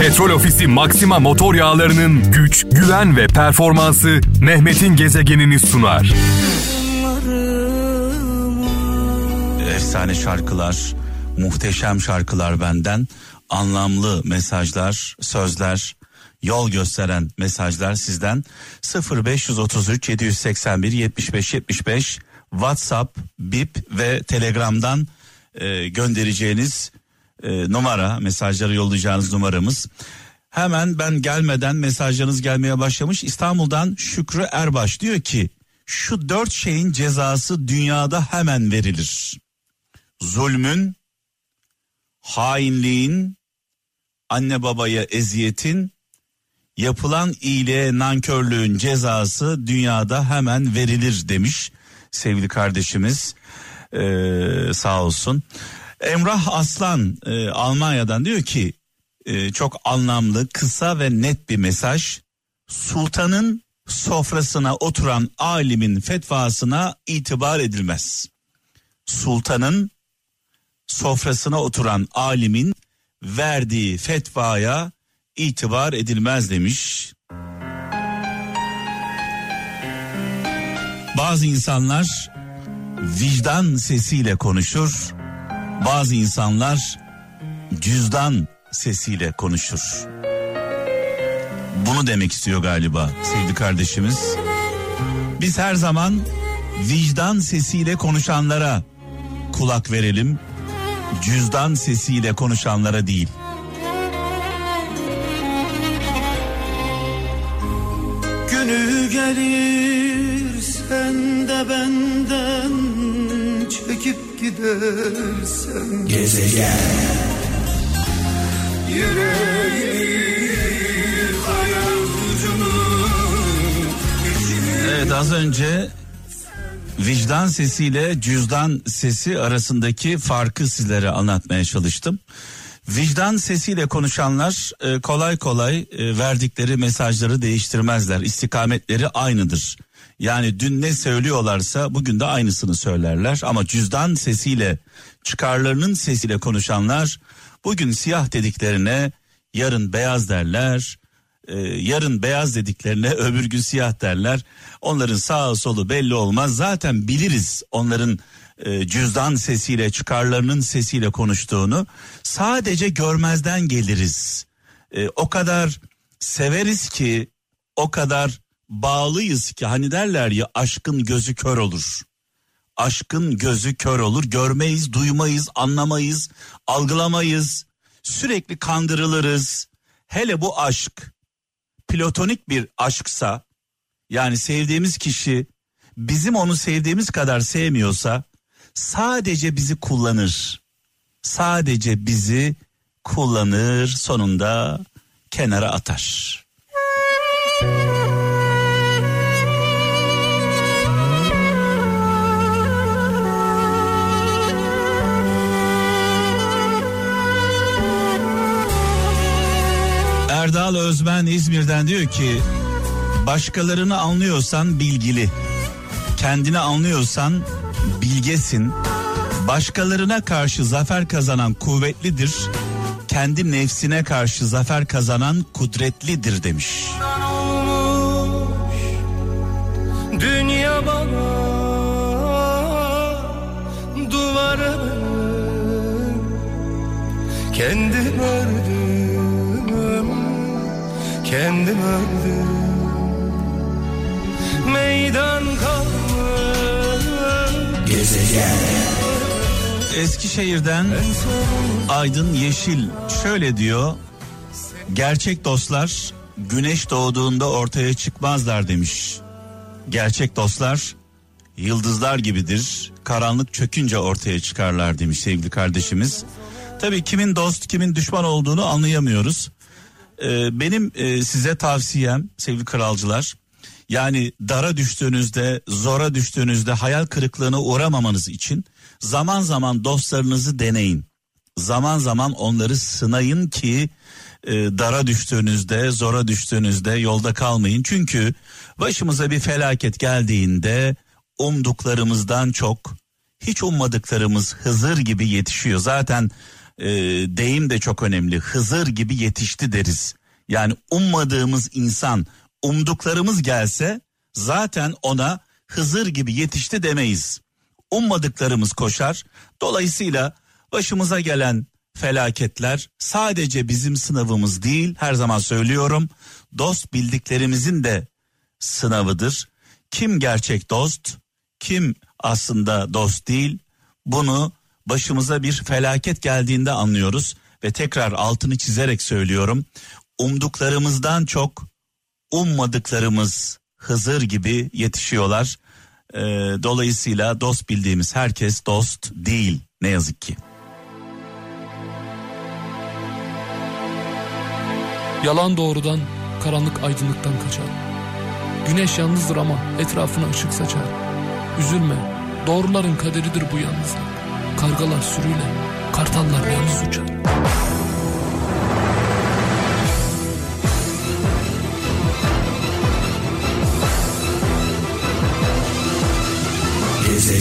Petrol Ofisi Maxima motor yağlarının güç, güven ve performansı Mehmet'in gezegenini sunar. Efsane şarkılar, muhteşem şarkılar benden, anlamlı mesajlar, sözler, yol gösteren mesajlar sizden. 0533 781 75 75 WhatsApp, Bip ve Telegram'dan e, göndereceğiniz e, numara, mesajları yollayacağınız numaramız. Hemen ben gelmeden mesajlarınız gelmeye başlamış. İstanbul'dan Şükrü Erbaş diyor ki şu dört şeyin cezası dünyada hemen verilir. Zulmün, hainliğin, anne babaya eziyetin, yapılan iyiliğe nankörlüğün cezası dünyada hemen verilir demiş sevgili kardeşimiz. Ee, sağ olsun. Emrah Aslan e, Almanya'dan diyor ki e, çok anlamlı, kısa ve net bir mesaj. Sultanın sofrasına oturan alimin fetvasına itibar edilmez. Sultanın sofrasına oturan alimin verdiği fetvaya itibar edilmez demiş. Bazı insanlar vicdan sesiyle konuşur. Bazı insanlar cüzdan sesiyle konuşur. Bunu demek istiyor galiba sevgili kardeşimiz. Biz her zaman vicdan sesiyle konuşanlara kulak verelim. Cüzdan sesiyle konuşanlara değil. Günü gelir sen de benden çekip gidersen Gezegen Evet az önce vicdan sesiyle cüzdan sesi arasındaki farkı sizlere anlatmaya çalıştım. Vicdan sesiyle konuşanlar e, kolay kolay e, verdikleri mesajları değiştirmezler. İstikametleri aynıdır. Yani dün ne söylüyorlarsa bugün de aynısını söylerler. Ama cüzdan sesiyle çıkarlarının sesiyle konuşanlar bugün siyah dediklerine yarın beyaz derler. E, yarın beyaz dediklerine öbür gün siyah derler. Onların sağ solu belli olmaz. Zaten biliriz onların e, cüzdan sesiyle çıkarlarının sesiyle konuştuğunu. Sadece görmezden geliriz. E, o kadar severiz ki o kadar bağlıyız ki hani derler ya aşkın gözü kör olur. Aşkın gözü kör olur. Görmeyiz, duymayız, anlamayız, algılamayız. Sürekli kandırılırız. Hele bu aşk platonik bir aşksa yani sevdiğimiz kişi bizim onu sevdiğimiz kadar sevmiyorsa sadece bizi kullanır. Sadece bizi kullanır sonunda kenara atar. Erdal Özmen İzmir'den diyor ki başkalarını anlıyorsan bilgili, kendini anlıyorsan bilgesin, başkalarına karşı zafer kazanan kuvvetlidir, kendi nefsine karşı zafer kazanan kudretlidir demiş. Dünya bana duvarını kendim ördüm kendim ördüm gezegen Eskişehir'den Aydın Yeşil şöyle diyor. Gerçek dostlar güneş doğduğunda ortaya çıkmazlar demiş. Gerçek dostlar yıldızlar gibidir. Karanlık çökünce ortaya çıkarlar demiş sevgili kardeşimiz. Tabii kimin dost kimin düşman olduğunu anlayamıyoruz. Ee, benim e, size tavsiyem sevgili kralcılar yani dara düştüğünüzde, zora düştüğünüzde hayal kırıklığına uğramamanız için zaman zaman dostlarınızı deneyin. Zaman zaman onları sınayın ki e, dara düştüğünüzde, zora düştüğünüzde yolda kalmayın. Çünkü başımıza bir felaket geldiğinde umduklarımızdan çok hiç ummadıklarımız Hızır gibi yetişiyor. Zaten e, deyim de çok önemli. Hızır gibi yetişti deriz. Yani ummadığımız insan umduklarımız gelse zaten ona Hızır gibi yetişti demeyiz. Ummadıklarımız koşar. Dolayısıyla başımıza gelen felaketler sadece bizim sınavımız değil her zaman söylüyorum dost bildiklerimizin de sınavıdır. Kim gerçek dost kim aslında dost değil bunu başımıza bir felaket geldiğinde anlıyoruz ve tekrar altını çizerek söylüyorum umduklarımızdan çok ummadıklarımız Hızır gibi yetişiyorlar. Ee, dolayısıyla dost bildiğimiz herkes dost değil ne yazık ki. Yalan doğrudan, karanlık aydınlıktan kaçar. Güneş yalnızdır ama etrafına ışık saçar. Üzülme, doğruların kaderidir bu yalnızlık. Kargalar sürüyle, kartallar yalnız uçar.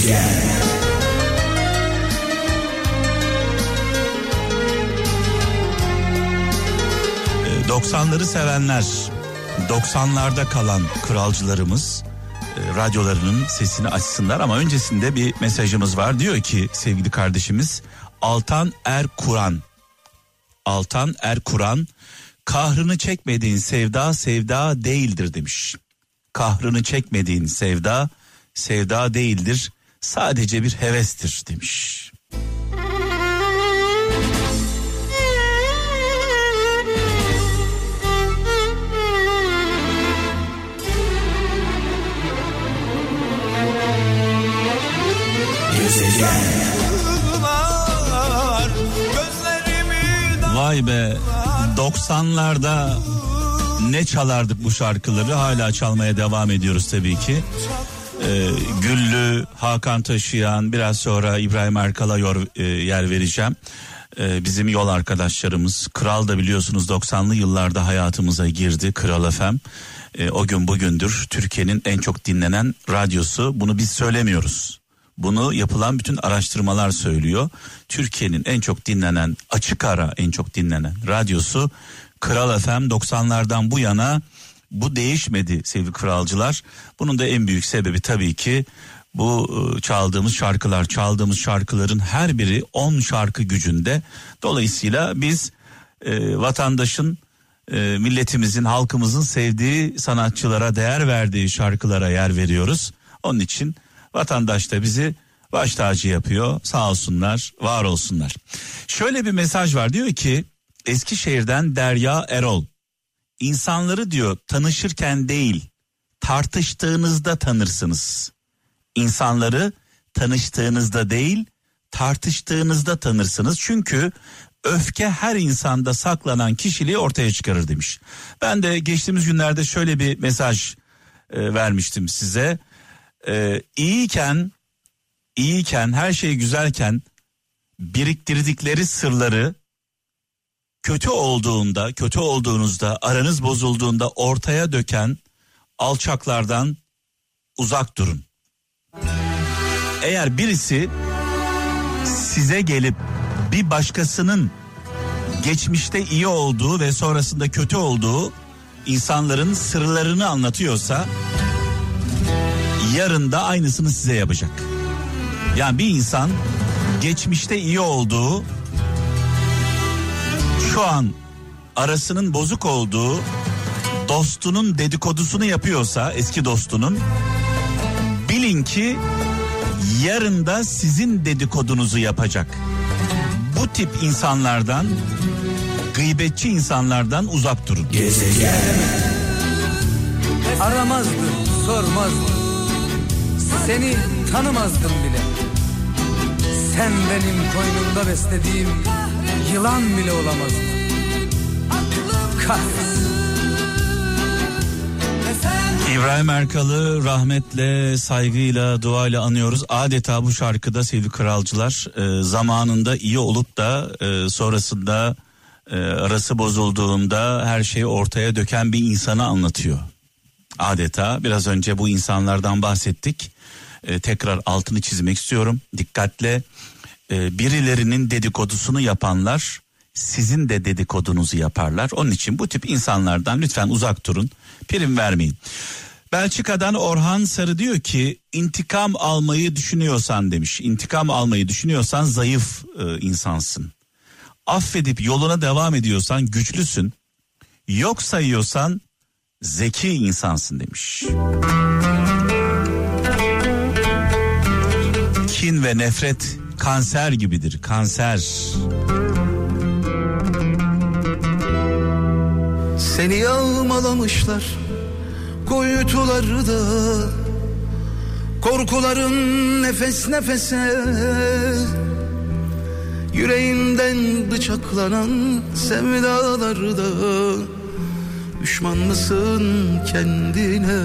Gezegen 90'ları sevenler, 90'larda kalan kralcılarımız e, radyolarının sesini açsınlar ama öncesinde bir mesajımız var. Diyor ki sevgili kardeşimiz Altan Er Kur'an. Altan Er Kur'an kahrını çekmediğin sevda sevda değildir demiş. Kahrını çekmediğin sevda sevda değildir sadece bir hevestir demiş. Vay be 90'larda ne çalardık bu şarkıları hala çalmaya devam ediyoruz tabii ki. Ee, Güllü, Hakan Taşıyan biraz sonra İbrahim Erkal'a yor, e, yer vereceğim. Ee, bizim yol arkadaşlarımız Kral da biliyorsunuz 90'lı yıllarda hayatımıza girdi Kral FM. Ee, o gün bugündür Türkiye'nin en çok dinlenen radyosu bunu biz söylemiyoruz. Bunu yapılan bütün araştırmalar söylüyor. Türkiye'nin en çok dinlenen açık ara en çok dinlenen radyosu Kral FM 90'lardan bu yana bu değişmedi sevgili kralcılar. Bunun da en büyük sebebi tabii ki bu ıı, çaldığımız şarkılar, çaldığımız şarkıların her biri 10 şarkı gücünde. Dolayısıyla biz e, vatandaşın, e, milletimizin, halkımızın sevdiği sanatçılara, değer verdiği şarkılara yer veriyoruz. Onun için Vatandaş da bizi baş tacı yapıyor. Sağ olsunlar, var olsunlar. Şöyle bir mesaj var diyor ki Eskişehir'den Derya Erol. İnsanları diyor tanışırken değil tartıştığınızda tanırsınız. İnsanları tanıştığınızda değil tartıştığınızda tanırsınız. Çünkü öfke her insanda saklanan kişiliği ortaya çıkarır demiş. Ben de geçtiğimiz günlerde şöyle bir mesaj e, vermiştim size e, iyiyken iyiyken her şey güzelken biriktirdikleri sırları kötü olduğunda kötü olduğunuzda aranız bozulduğunda ortaya döken alçaklardan uzak durun. Eğer birisi size gelip bir başkasının geçmişte iyi olduğu ve sonrasında kötü olduğu insanların sırlarını anlatıyorsa yarın da aynısını size yapacak. Yani bir insan geçmişte iyi olduğu şu an arasının bozuk olduğu dostunun dedikodusunu yapıyorsa eski dostunun bilin ki yarın da sizin dedikodunuzu yapacak. Bu tip insanlardan gıybetçi insanlardan uzak durun. Gezegen Aramazdım, sormazdım. Seni tanımazdım bile. Sen benim koynumda beslediğim yılan bile olamazdın. Kahretsin. İbrahim Erkal'ı rahmetle, saygıyla, duayla anıyoruz. Adeta bu şarkıda sevgili kralcılar e, zamanında iyi olup da e, sonrasında e, arası bozulduğunda her şeyi ortaya döken bir insanı anlatıyor. Adeta biraz önce bu insanlardan bahsettik. E, tekrar altını çizmek istiyorum. Dikkatle e, birilerinin dedikodusunu yapanlar sizin de dedikodunuzu yaparlar. Onun için bu tip insanlardan lütfen uzak durun. Prim vermeyin. Belçika'dan Orhan Sarı diyor ki intikam almayı düşünüyorsan demiş. İntikam almayı düşünüyorsan zayıf e, insansın. Affedip yoluna devam ediyorsan güçlüsün. Yok sayıyorsan zeki insansın demiş. Kin ve nefret kanser gibidir. Kanser. Seni yağmalamışlar kuytularda Korkuların nefes nefese Yüreğinden bıçaklanan sevdalarda Düşman mısın kendine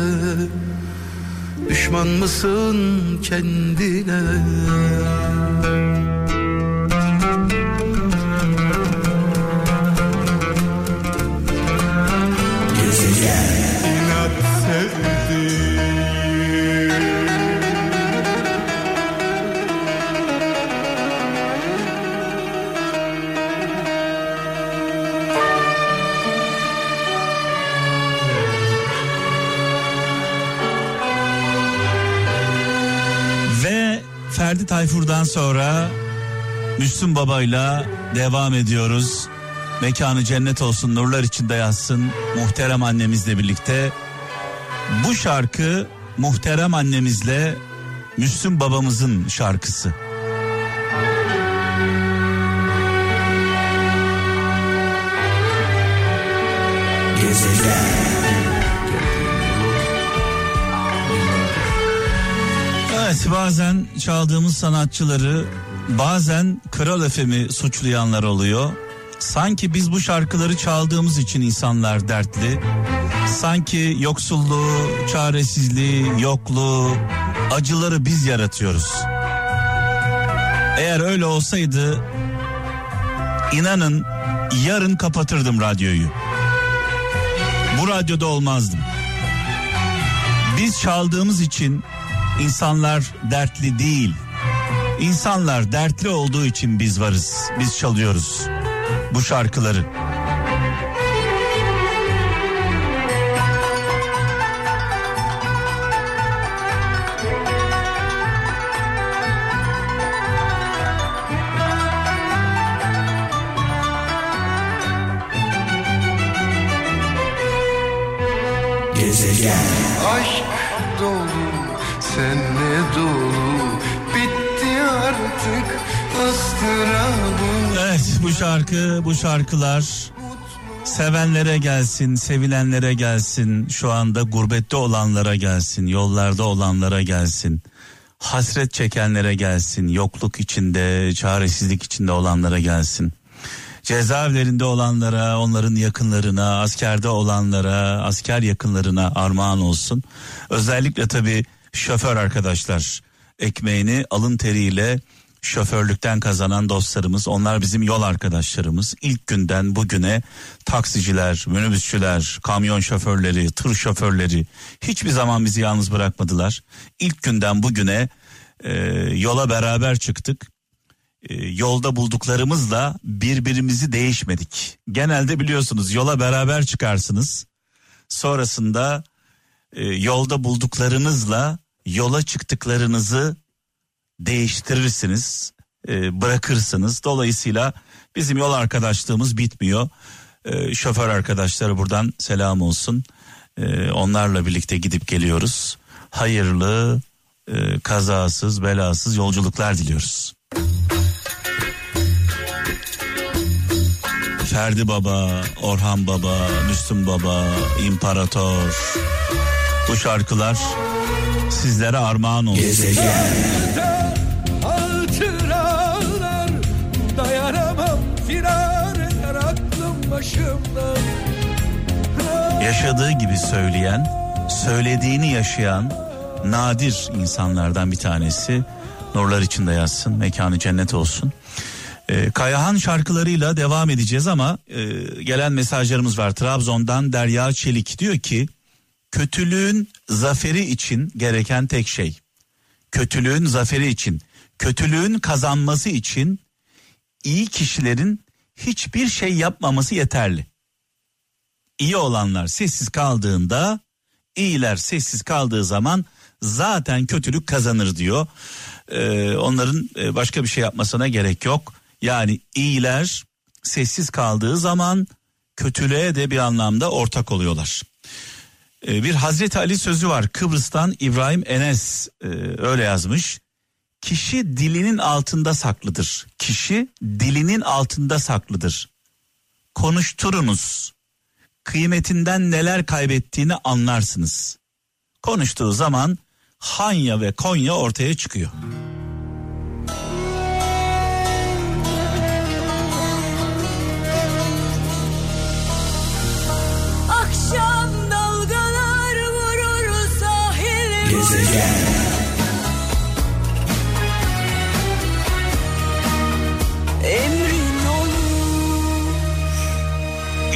Düşman mısın kendine Müslüm Baba'yla devam ediyoruz. Mekanı cennet olsun, nurlar içinde yatsın. Muhterem annemizle birlikte. Bu şarkı muhterem annemizle Müslüm babamızın şarkısı. Evet bazen çaldığımız sanatçıları bazen Kral Efem'i suçlayanlar oluyor. Sanki biz bu şarkıları çaldığımız için insanlar dertli. Sanki yoksulluğu, çaresizliği, yokluğu, acıları biz yaratıyoruz. Eğer öyle olsaydı inanın yarın kapatırdım radyoyu. Bu radyoda olmazdım. Biz çaldığımız için insanlar dertli değil. İnsanlar dertli olduğu için biz varız. Biz çalıyoruz bu şarkıları. Şarkı bu şarkılar sevenlere gelsin, sevilenlere gelsin, şu anda gurbette olanlara gelsin, yollarda olanlara gelsin. Hasret çekenlere gelsin, yokluk içinde, çaresizlik içinde olanlara gelsin. Cezaevlerinde olanlara, onların yakınlarına, askerde olanlara, asker yakınlarına armağan olsun. Özellikle tabii şoför arkadaşlar ekmeğini alın teriyle şoförlükten kazanan dostlarımız onlar bizim yol arkadaşlarımız. İlk günden bugüne taksiciler minibüsçüler kamyon şoförleri tır şoförleri hiçbir zaman bizi yalnız bırakmadılar. İlk günden bugüne e, yola beraber çıktık. E, yolda bulduklarımızla birbirimizi değişmedik. Genelde biliyorsunuz yola beraber çıkarsınız. Sonrasında e, yolda bulduklarınızla yola çıktıklarınızı değiştirirsiniz, e, bırakırsınız. Dolayısıyla bizim yol arkadaşlığımız bitmiyor. E, şoför arkadaşları buradan selam olsun. E, onlarla birlikte gidip geliyoruz. Hayırlı, e, kazasız, belasız yolculuklar diliyoruz. Ferdi Baba, Orhan Baba, Müslüm Baba, İmparator. Bu şarkılar sizlere armağan olsun. Hatıralar yaşadığı gibi söyleyen, söylediğini yaşayan nadir insanlardan bir tanesi. Nurlar içinde yatsın, mekanı cennet olsun. Ee, Kayahan şarkılarıyla devam edeceğiz ama e, gelen mesajlarımız var. Trabzon'dan Derya Çelik diyor ki kötülüğün zaferi için gereken tek şey. Kötülüğün zaferi için Kötülüğün kazanması için iyi kişilerin hiçbir şey yapmaması yeterli. İyi olanlar sessiz kaldığında, iyiler sessiz kaldığı zaman zaten kötülük kazanır diyor. Ee, onların e, başka bir şey yapmasına gerek yok. Yani iyiler sessiz kaldığı zaman kötülüğe de bir anlamda ortak oluyorlar. Ee, bir Hazreti Ali sözü var Kıbrıs'tan İbrahim Enes e, öyle yazmış. Kişi dilinin altında saklıdır. Kişi dilinin altında saklıdır. Konuşturunuz. Kıymetinden neler kaybettiğini anlarsınız. Konuştuğu zaman Hanya ve Konya ortaya çıkıyor. Akşam dalgalar vurur sahilimi Emrin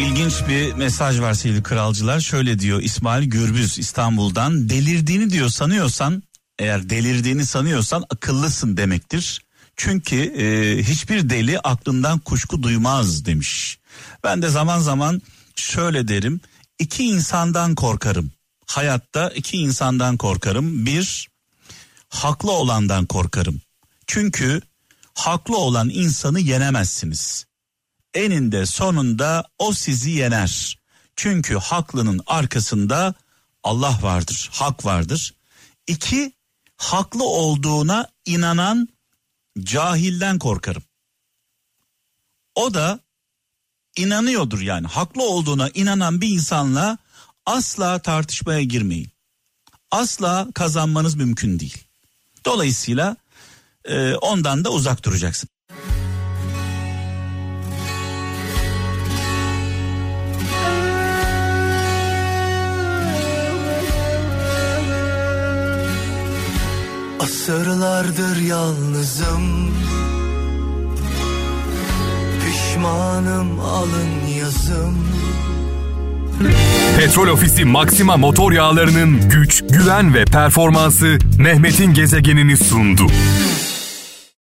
İlginç bir mesaj var sevgili kralcılar. Şöyle diyor İsmail Gürbüz İstanbul'dan. Delirdiğini diyor sanıyorsan eğer delirdiğini sanıyorsan akıllısın demektir. Çünkü e, hiçbir deli aklından kuşku duymaz demiş. Ben de zaman zaman şöyle derim. İki insandan korkarım. Hayatta iki insandan korkarım. Bir, haklı olandan korkarım. Çünkü haklı olan insanı yenemezsiniz. Eninde sonunda o sizi yener. Çünkü haklının arkasında Allah vardır, hak vardır. İki, haklı olduğuna inanan cahilden korkarım. O da inanıyordur yani haklı olduğuna inanan bir insanla asla tartışmaya girmeyin. Asla kazanmanız mümkün değil. Dolayısıyla e, ondan da uzak duracaksın. Asırlardır yalnızım Pişmanım alın yazım Petrol Ofisi Maxima motor yağlarının güç, güven ve performansı Mehmet'in gezegenini sundu.